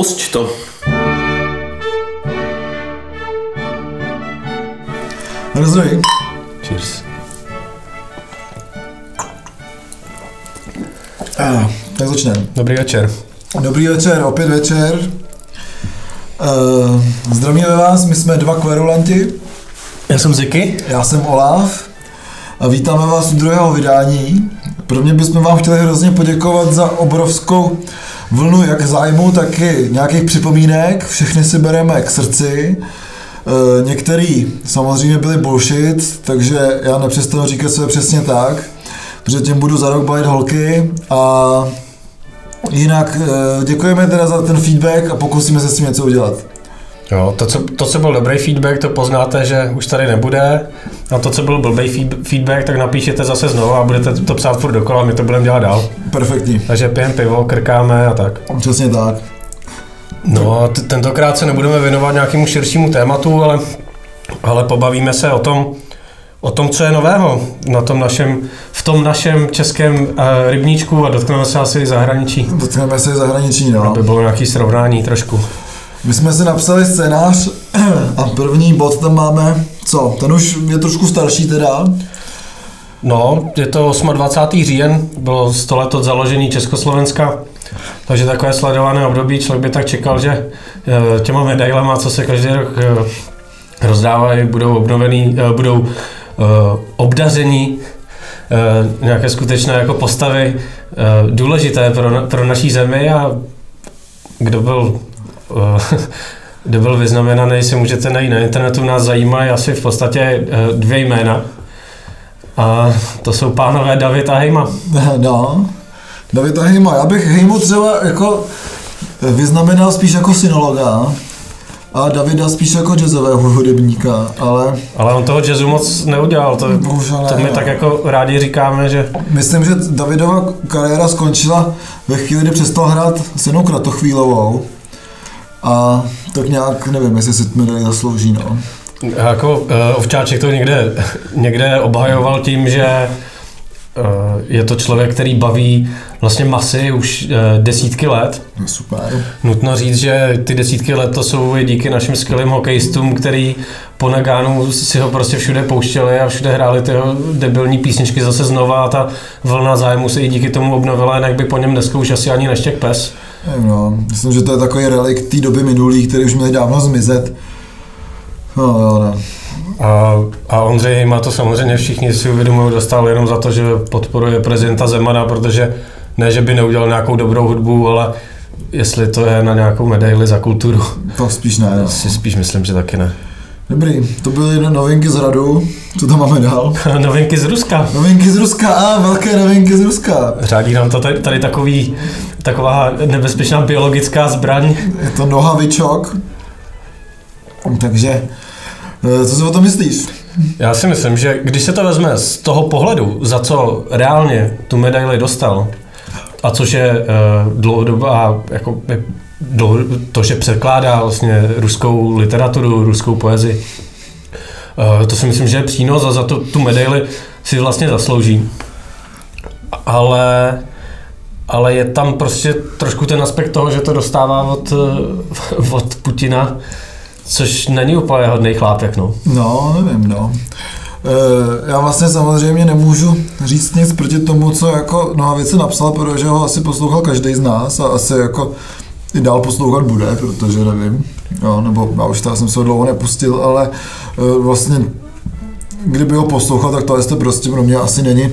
Pusť to. Rozumím. Cheers. Ah, tak začneme. Dobrý večer. Dobrý večer, opět večer. Uh, zdravíme vás, my jsme dva kverulanti, Já jsem Ziky. já jsem Olaf a vítáme vás u druhého vydání. Prvně bychom vám chtěli hrozně poděkovat za obrovskou vlnu jak zájmu, tak i nějakých připomínek. Všechny si bereme k srdci. Uh, některý samozřejmě byli bullshit, takže já nepřestanu říkat, co je přesně tak, protože tím budu za rok bavit holky a Jinak eh, děkujeme teda za ten feedback a pokusíme se s tím něco udělat. Jo, to co, to, co byl dobrý feedback, to poznáte, že už tady nebude. A to, co byl blbý feed- feedback, tak napíšete zase znovu a budete to psát furt dokola, my to budeme dělat dál. Perfektní. Takže pijeme pivo, krkáme a tak. Přesně tak. No, t- tentokrát se nebudeme věnovat nějakému širšímu tématu, ale, ale pobavíme se o tom, o tom, co je nového na tom našem, v tom našem českém uh, rybníčku a dotkneme se asi i zahraničí. Dotkneme se zahraničí, no. Aby bylo nějaké srovnání trošku. My jsme si napsali scénář a první bod tam máme, co? Ten už je trošku starší teda. No, je to 28. říjen, bylo 100 let od založení Československa, takže takové sledované období, člověk by tak čekal, že eh, těma medailema, co se každý rok eh, rozdávají, budou obnovený, eh, budou obdaření nějaké skutečné jako postavy důležité pro, pro naší zemi a kdo byl kdo byl vyznamenaný, si můžete najít na internetu, nás zajímají asi v podstatě dvě jména. A to jsou pánové David a Hejma. No, David a Hejma. Já bych Hejmu třeba jako vyznamenal spíš jako synologa a Davida spíš jako jazzového hudebníka, ale... Ale on toho jazzu moc neudělal, to, Bohužel to my no. tak jako rádi říkáme, že Myslím, že Davidova kariéra skončila ve chvíli, kdy přestal hrát s Janou Kratochvílovou. A tak nějak, nevím, jestli si medaili zaslouží, no. jako uh, Ovčáček to někde, někde obhajoval tím, že uh, je to člověk, který baví vlastně masy už uh, desítky let. Super. Nutno říct, že ty desítky let to jsou i díky našim skvělým hokejistům, který po Nagánu si ho prostě všude pouštěli a všude hráli ty jeho debilní písničky zase znova a ta vlna zájmu se i díky tomu obnovila, jinak by po něm dneska už asi ani neštěk pes. Nevím, no. Myslím, že to je takový relikt té doby minulý, který už měli dávno zmizet. No, jo, no. A, a Ondřej Hejma to samozřejmě všichni si uvědomují, dostal jenom za to, že podporuje prezidenta Zemana, protože ne, že by neudělal nějakou dobrou hudbu, ale jestli to je na nějakou medaili za kulturu, To spíš ne, no. si spíš myslím, že taky ne. Dobrý, to byly novinky z Radu. Co tam máme dál? Novinky z Ruska. Novinky z Ruska, a velké novinky z Ruska. Řádí nám to tady, tady takový, taková nebezpečná biologická zbraň. Je to nohavičok. Takže, eh, co si o tom myslíš? Já si myslím, že když se to vezme z toho pohledu, za co reálně tu medaili dostal, a což je uh, dlouhodobá, jako, je dlouho, to, že překládá vlastně ruskou literaturu, ruskou poezii, uh, to si myslím, že je přínos a za to tu medaili si vlastně zaslouží. Ale ale je tam prostě trošku ten aspekt toho, že to dostává od, eh, od Putina, což není úplně hodný chlápek, no. No, nevím, no. Eh, Já vlastně samozřejmě nemůžu říct nic proti tomu, co jako Nohavice napsal, protože ho asi poslouchal každý z nás a asi jako i dál poslouchat bude, protože nevím, jo, nebo já už jsem se ho dlouho nepustil, ale eh, vlastně kdyby ho poslouchal, tak to prostě pro mě asi není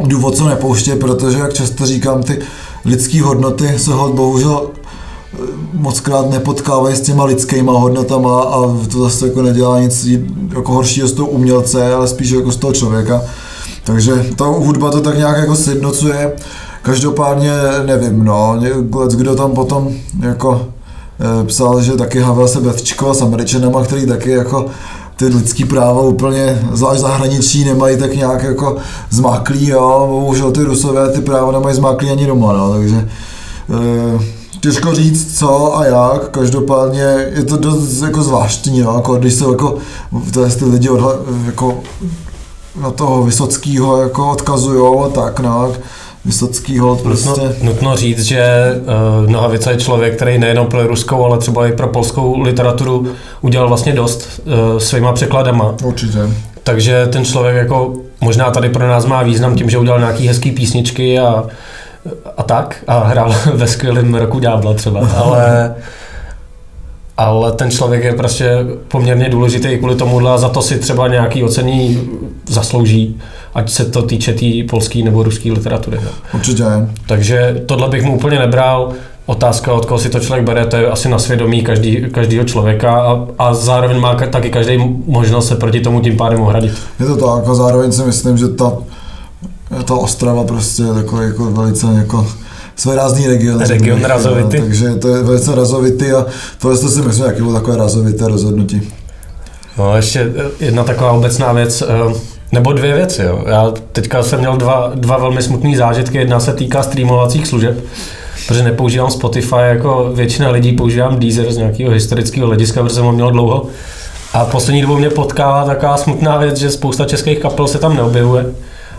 důvod, co nepouště, protože, jak často říkám, ty lidské hodnoty se ho bohužel eh, moc krát nepotkávají s těma lidskýma hodnotama a to zase jako nedělá nic jako horšího z toho umělce, ale spíš jako z toho člověka. Takže ta hudba to tak nějak jako sjednocuje. Každopádně nevím, no, kdo tam potom jako eh, psal, že taky Havel se betčkoval s Američanama, který taky jako ty lidský práva úplně, zvlášť zahraničí, nemají tak nějak jako zmáklý, jo, bohužel ty rusové ty práva nemají zmáklý ani doma, no, takže eh, těžko říct co a jak, každopádně je to dost jako zvláštní, jo, jako když se jako ty lidi odhla, jako na toho Vysockýho jako odkazujou a tak, no, Vysocký hold prostě. Nutno, nutno říct, že uh, Nohavica je člověk, který nejenom pro ruskou, ale třeba i pro polskou literaturu udělal vlastně dost uh, svýma překladama. Určitě. Takže ten člověk jako možná tady pro nás má význam tím, že udělal nějaký hezký písničky a, a tak a hrál ve skvělém roku Ďábla třeba, ale ale ten člověk je prostě poměrně důležitý i kvůli tomu a za to si třeba nějaký ocení zaslouží, ať se to týče té tý polské nebo ruské literatury. No. Určitě. Takže tohle bych mu úplně nebral. Otázka, od koho si to člověk bere, to je asi na svědomí každý, každého člověka a, a zároveň má taky každý možnost se proti tomu tím pádem ohradit. Je to tak a zároveň si myslím, že ta, ta Ostrava prostě je takový jako velice jako rázný region. Region razovity. Takže to je velice razovity a tohle si myslím, jaký bylo takové razovité rozhodnutí. No ještě jedna taková obecná věc, eh, nebo dvě věci. Jo. Já teďka jsem měl dva, dva velmi smutné zážitky. Jedna se týká streamovacích služeb, protože nepoužívám Spotify, jako většina lidí používám Deezer z nějakého historického hlediska, protože jsem ho měl dlouho. A poslední dobou mě potkává taková smutná věc, že spousta českých kapel se tam neobjevuje.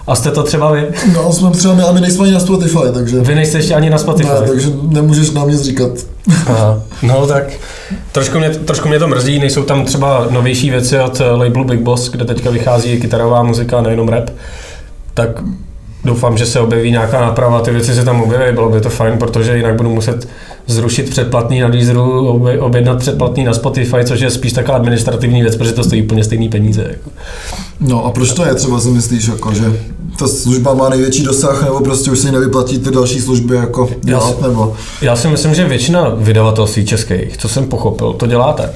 A jste to třeba vy? No, jsme třeba my, ale my nejsme ani na Spotify, takže... Vy nejste ještě ani na Spotify. Ne, takže nemůžeš nám nic říkat. Aha. No tak trošku mě, trošku mě to mrzí, nejsou tam třeba novější věci od labelu Big Boss, kde teďka vychází kytarová muzika, nejenom rap. Tak doufám, že se objeví nějaká náprava, ty věci se tam objeví, bylo by to fajn, protože jinak budu muset zrušit předplatný na Deezeru, objednat předplatný na Spotify, což je spíš taková administrativní věc, protože to stojí úplně stejný peníze. Jako. No a proč to je třeba si myslíš, jako, že ta služba má největší dosah, nebo prostě už se jí nevyplatí ty další služby jako dělat, já, nebo? Já si myslím, že většina vydavatelství českých, co jsem pochopil, to dělá tak,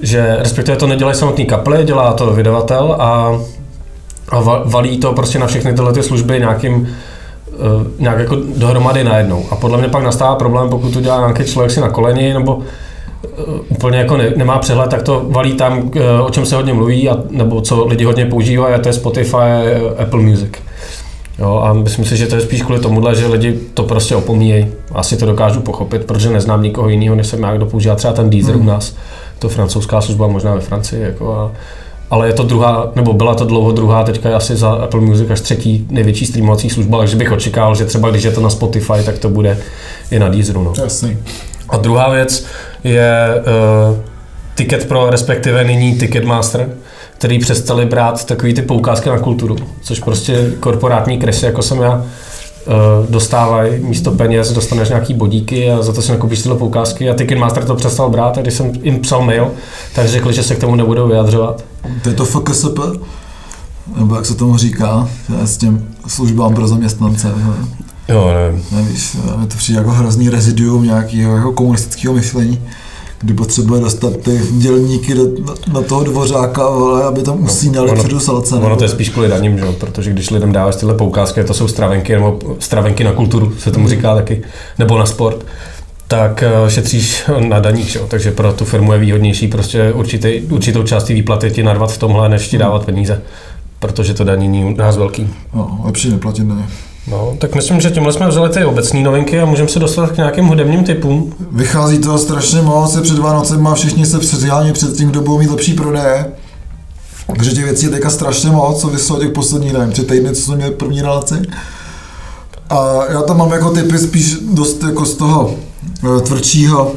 že respektive to nedělají samotný kapely, dělá to vydavatel a, a valí to prostě na všechny tyhle ty služby nějakým uh, nějak jako dohromady najednou. A podle mě pak nastává problém, pokud to dělá nějaký člověk si na koleni, nebo úplně jako ne, nemá přehled, tak to valí tam, uh, o čem se hodně mluví, a, nebo co lidi hodně používají, a to je Spotify, Apple Music. Jo, a myslím si, že to je spíš kvůli tomuhle, že lidi to prostě opomíjejí. Asi to dokážu pochopit, protože neznám nikoho jiného, než jsem já, kdo používá třeba ten Deezer hmm. u nás. To francouzská služba, možná ve Francii. Jako a, ale je to druhá, nebo byla to dlouho druhá, teďka je asi za Apple Music až třetí největší streamovací služba, takže bych očekával, že třeba když je to na Spotify, tak to bude i na Deezeru. No. Jasný. A druhá věc je uh, Ticket Pro, respektive nyní Ticketmaster, který přestali brát takový ty poukázky na kulturu, což prostě korporátní kresy, jako jsem já, Eh, dostávají místo peněz, dostaneš nějaký bodíky a za to si nakoupíš tyhle poukázky a Ticketmaster to přestal brát a když jsem jim psal mail, tak řekli, že se k tomu nebudou vyjadřovat. To je to FKSP? Nebo jak se tomu říká, s těm službám pro zaměstnance. Jo, nevím. Nevíš, to přijde jako hrozný reziduum nějakého jako komunistického myšlení kdy potřebuje dostat ty dělníky do, na, na toho dvořáka, ale aby tam usínali no, před salce. Ono to je spíš kvůli daním, že? protože když lidem dáváš tyhle poukázky, to jsou stravenky, nebo stravenky na kulturu, se tomu říká taky, nebo na sport, tak eh, šetříš na daních, že? takže pro tu firmu je výhodnější prostě určitý, určitou část výplaty ti narvat v tomhle, než ti dávat peníze, protože to daní u nás velký. No, lepší neplatit daně. No, tak myslím, že tímhle jsme vzali ty obecné novinky a můžeme se dostat k nějakým hudebním typům. Vychází to strašně moc, se před Vánocem a všichni se předřádně před tím, kdo budou mít lepší prodeje. Takže těch věcí je teďka strašně moc, co vyslo těch posledních, nevím, tři týdny, co jsme měli první relaci. A já tam mám jako typy spíš dost jako z toho eh, tvrdšího,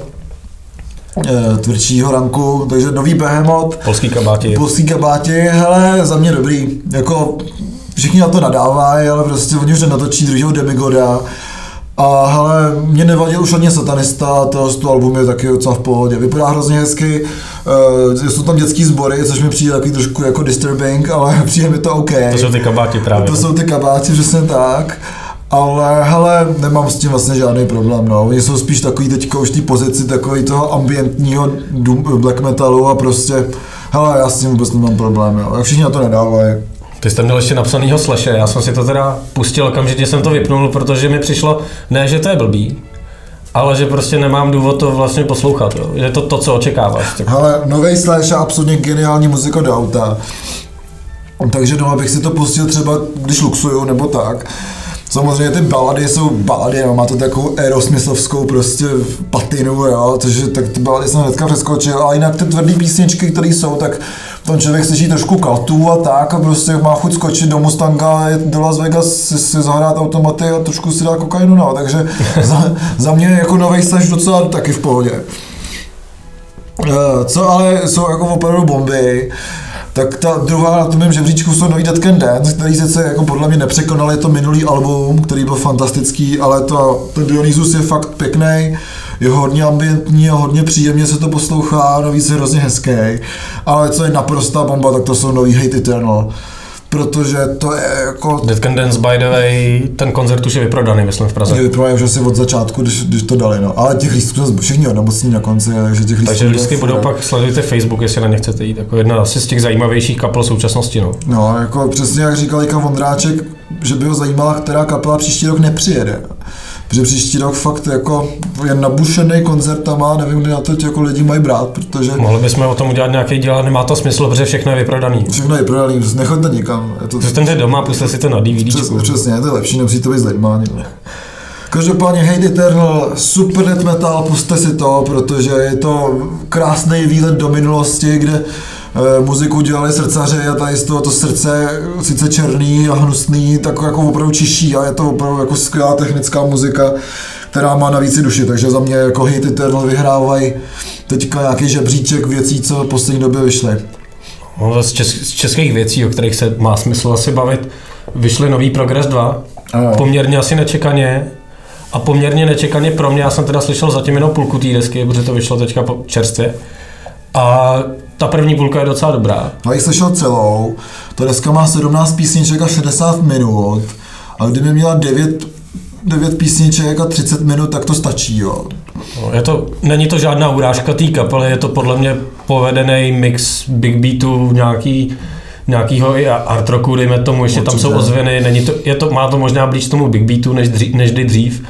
eh, tvrdšího ranku, takže nový Behemoth. Polský kabáti. Polský kabáti, hele, za mě dobrý. Jako všichni na to nadávají, ale prostě oni už natočí druhého Demigoda. A hele, mě nevadil už ani satanista, to, to album je taky docela v pohodě. Vypadá hrozně hezky, uh, jsou tam dětský sbory, což mi přijde taky trošku jako disturbing, ale přijde mi to OK. To jsou ty kabáti právě. To jsou ty kabáti, přesně tak. Ale hele, nemám s tím vlastně žádný problém, no. Oni jsou spíš takový teďka už té pozici takový toho ambientního black metalu a prostě, hele, já s tím vůbec nemám problém, jo. Jak všichni na to nedávají. Ty jste měl ještě napsanýho slashe, já jsem si to teda pustil, okamžitě jsem to vypnul, protože mi přišlo, ne, že to je blbý, ale že prostě nemám důvod to vlastně poslouchat, jo. je to to, co očekáváš. Ale nový slash a absolutně geniální muzika do auta. Takže doma bych si to pustil třeba, když luxuju nebo tak. Samozřejmě ty balady jsou balady, no, má to takovou aerosmithovskou prostě patinu, jo, takže tak ty balady jsem hnedka přeskočil, ale jinak ty tvrdý písničky, které jsou, tak tam člověk slyší trošku kaltu a tak a prostě má chuť skočit do Mustanga do Las Vegas si, si zahrát automaty a trošku si dá kokainu, no, takže za, za mě jako nový staž docela taky v pohodě. Eh, co ale jsou jako opravdu bomby, tak ta druhá na tom mém žebříčku jsou nový Dead Can Dance, který sice jako podle mě nepřekonal, je to minulý album, který byl fantastický, ale to, ten Dionysus je fakt pěkný, je hodně ambientní a hodně příjemně se to poslouchá, navíc je hrozně hezký, ale co je naprostá bomba, tak to jsou nový Hate Eternal protože to je jako... Dead Can Dance, by the way, ten koncert už je vyprodaný, myslím, v Praze. Je vyprodaný už asi od začátku, když, když to dali, no. Ale těch lístků jsou všichni onemocní na konci, takže těch lístků... Takže lístky budou pak, sledujte Facebook, jestli na ně chcete jít, jako jedna asi z těch zajímavějších kapel současnosti, no. No, jako přesně jak říkal Jika Vondráček, že by ho zajímala, která kapela příští rok nepřijede. Protože příští rok fakt jako je nabušený koncert a má, nevím, kde na to jako lidi mají brát, protože... Mohli bychom o tom udělat nějaký díl, nemá to smysl, protože všechno je vyprodaný. Všechno je vyprodaný, nechoďte nikam. Je to... Zůstaňte doma, puste si to na DVD. Přes, přesně, to je lepší, nemusíte být s lidma. Každopádně Hate Eternal, super death metal, puste si to, protože je to krásný výlet do minulosti, kde muziku dělali srdcaři a tady z toho to srdce sice černý a hnusný, tak jako opravdu čiší a je to opravdu jako skvělá technická muzika, která má navíc i duši, takže za mě jako Hate Eternal vyhrávají teďka nějaký žebříček věcí, co v poslední době vyšly. No, z, čes- z českých věcí, o kterých se má smysl asi bavit, vyšly nový Progress 2, ano. poměrně asi nečekaně, a poměrně nečekaně pro mě, já jsem teda slyšel zatím jenom půlku té desky, protože to vyšlo teďka čerstvě. A ta první půlka je docela dobrá. No, jich slyšel celou. Ta deska má 17 písniček a 60 minut. A kdyby měla 9, 9 písniček a 30 minut, tak to stačí, jo. No, je to, není to žádná urážka té kapely, je to podle mě povedený mix big beatů, nějaký nějakýho i art rocku, dejme tomu, ještě Určitě. tam jsou ozvěny, není to, je to, má to možná blíž tomu big beatu než, dřív, než dřív,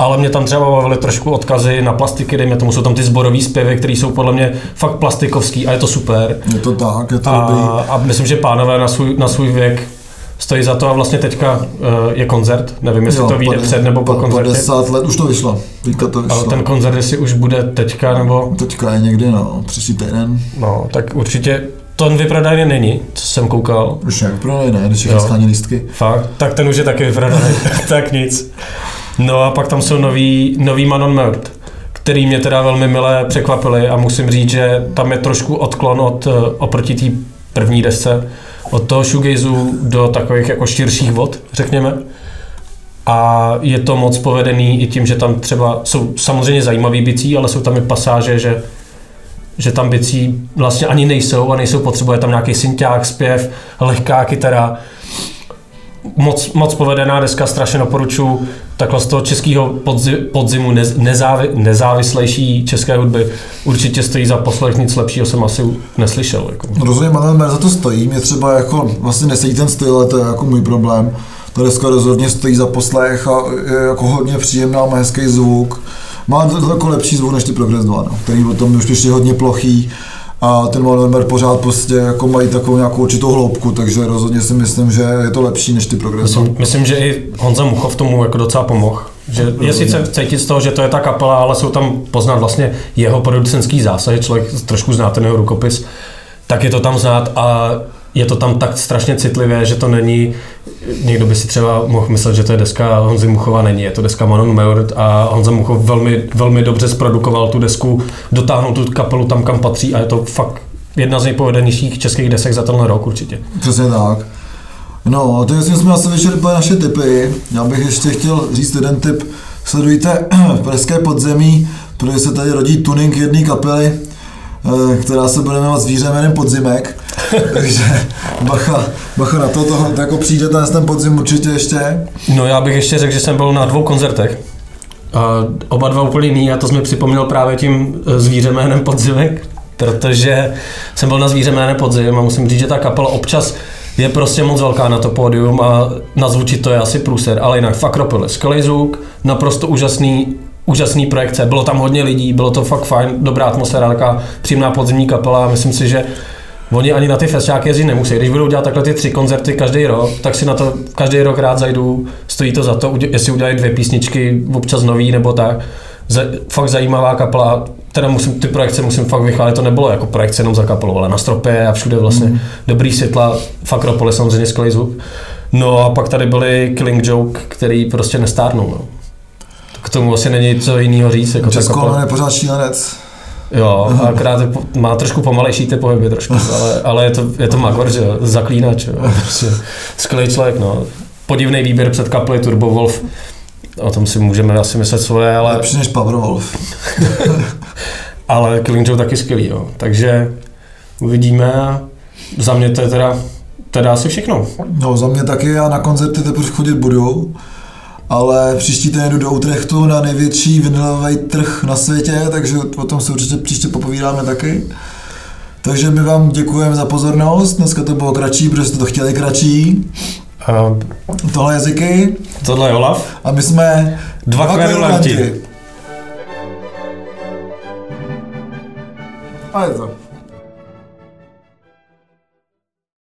ale mě tam třeba bavily trošku odkazy na plastiky, dejme tomu, jsou tam ty zborové zpěvy, které jsou podle mě fakt plastikovský a je to super. Je to tak, je to a, dobrý. A myslím, že pánové na svůj, na svůj věk stojí za to a vlastně teďka uh, je koncert, nevím, jestli jo, to vyjde před nebo po koncertě. 50 let už to vyšlo, teďka to vyšlo. Ale ten koncert, jestli už bude teďka nebo... Teďka je někdy, no, příští týden. No, tak určitě ten vyprodaný není, co jsem koukal. Už je vyprodaný, ne, když je lístky. Fakt, tak ten už je taky vyprodaný, tak nic. No a pak tam jsou nový, nový Manon Murt, který mě teda velmi milé překvapili a musím říct, že tam je trošku odklon od, eh, oproti té první desce, od toho shoegazu do takových jako širších vod, řekněme. A je to moc povedený i tím, že tam třeba jsou samozřejmě zajímavý bicí, ale jsou tam i pasáže, že že tam bicí vlastně ani nejsou a nejsou potřeba, je tam nějaký synťák, zpěv, lehká kytara moc, moc povedená deska, strašně doporučuji. Takhle z toho českého podzi, podzimu nez, nezávi, nezávislejší české hudby určitě stojí za poslech, nic lepšího jsem asi neslyšel. Jako. Rozumím, ale za to stojí, mě třeba jako vlastně nesedí ten styl, ale to je jako můj problém. Ta deska rozhodně stojí za poslech a je jako hodně příjemná, má hezký zvuk. Má jako lepší zvuk než ty Progress 2, no, který potom už ještě hodně plochý a ten Malmberg pořád prostě jako mají takovou nějakou určitou hloubku, takže rozhodně si myslím, že je to lepší než ty progresy. Myslím, myslím, že i Honza Muchov tomu jako docela pomohl. Že je sice cítit z toho, že to je ta kapela, ale jsou tam poznat vlastně jeho producentský zásah, člověk trošku zná ten jeho rukopis, tak je to tam znát a je to tam tak strašně citlivé, že to není, někdo by si třeba mohl myslet, že to je deska Honzy Muchova, není, je to deska Manon Meurt a Honza Muchov velmi, velmi dobře zprodukoval tu desku, dotáhnul tu kapelu tam, kam patří a je to fakt jedna z nejpovedenějších českých desek za tenhle rok určitě. Přesně tak. No, to jestli jsme asi vyčerpali naše typy. Já bych ještě chtěl říct jeden tip. Sledujte Pražské podzemí, protože se tady rodí tuning jedné kapely, Eh, která se bude jmenovat zvíře jménem Podzimek. Takže bacha, bacha na to, to, to jako přijde ten, ten podzim určitě ještě. No já bych ještě řekl, že jsem byl na dvou koncertech. A oba dva úplně jiný a to jsme připomněl právě tím eh, zvíře jménem Podzimek, protože jsem byl na zvíře jménem Podzim a musím říct, že ta kapela občas je prostě moc velká na to pódium a nazvučit to je asi průser, ale jinak fakt ropili. Skvělý zvuk, naprosto úžasný úžasný projekce, bylo tam hodně lidí, bylo to fakt fajn, dobrá atmosféra, taková příjemná podzimní kapela, myslím si, že Oni ani na ty festiáky jezdit nemusí. Když budou dělat takhle ty tři koncerty každý rok, tak si na to každý rok rád zajdu. Stojí to za to, jestli udělají dvě písničky, občas nový nebo tak. Za, fakt zajímavá kapela. Teda musím, ty projekce musím fakt vychválit, to nebylo jako projekce jenom za kapelou, ale na stropě a všude vlastně mm. dobrý světla, v Akropoli samozřejmě skvělý zvuk. No a pak tady byly Killing Joke, který prostě nestárnou. No. K tomu asi není co jiného říct. Jako Česko kapela. je pořád šílenec. Jo, akorát má trošku pomalejší ty pohyby trošku, ale, ale je to, je to Magor, že zaklínač, jo, prostě skvělý člověk, no. Podivný výběr před kapely Turbo Wolf, o tom si můžeme asi myslet svoje, ale, Lepší než Powerwolf. ale Killing Joe taky skvělý, jo. Takže uvidíme a za mě to je teda, teda asi všechno. No, za mě taky, já na koncerty teprve chodit budu, ale příští týden jdu do Utrechtu na největší vinilový trh na světě, takže o tom se určitě příště popovídáme taky. Takže my vám děkujeme za pozornost, dneska to bylo kratší, protože jste to chtěli kratší. A Tohle jazyky tohle je Olaf. a my jsme Dva kverulanti. A je to.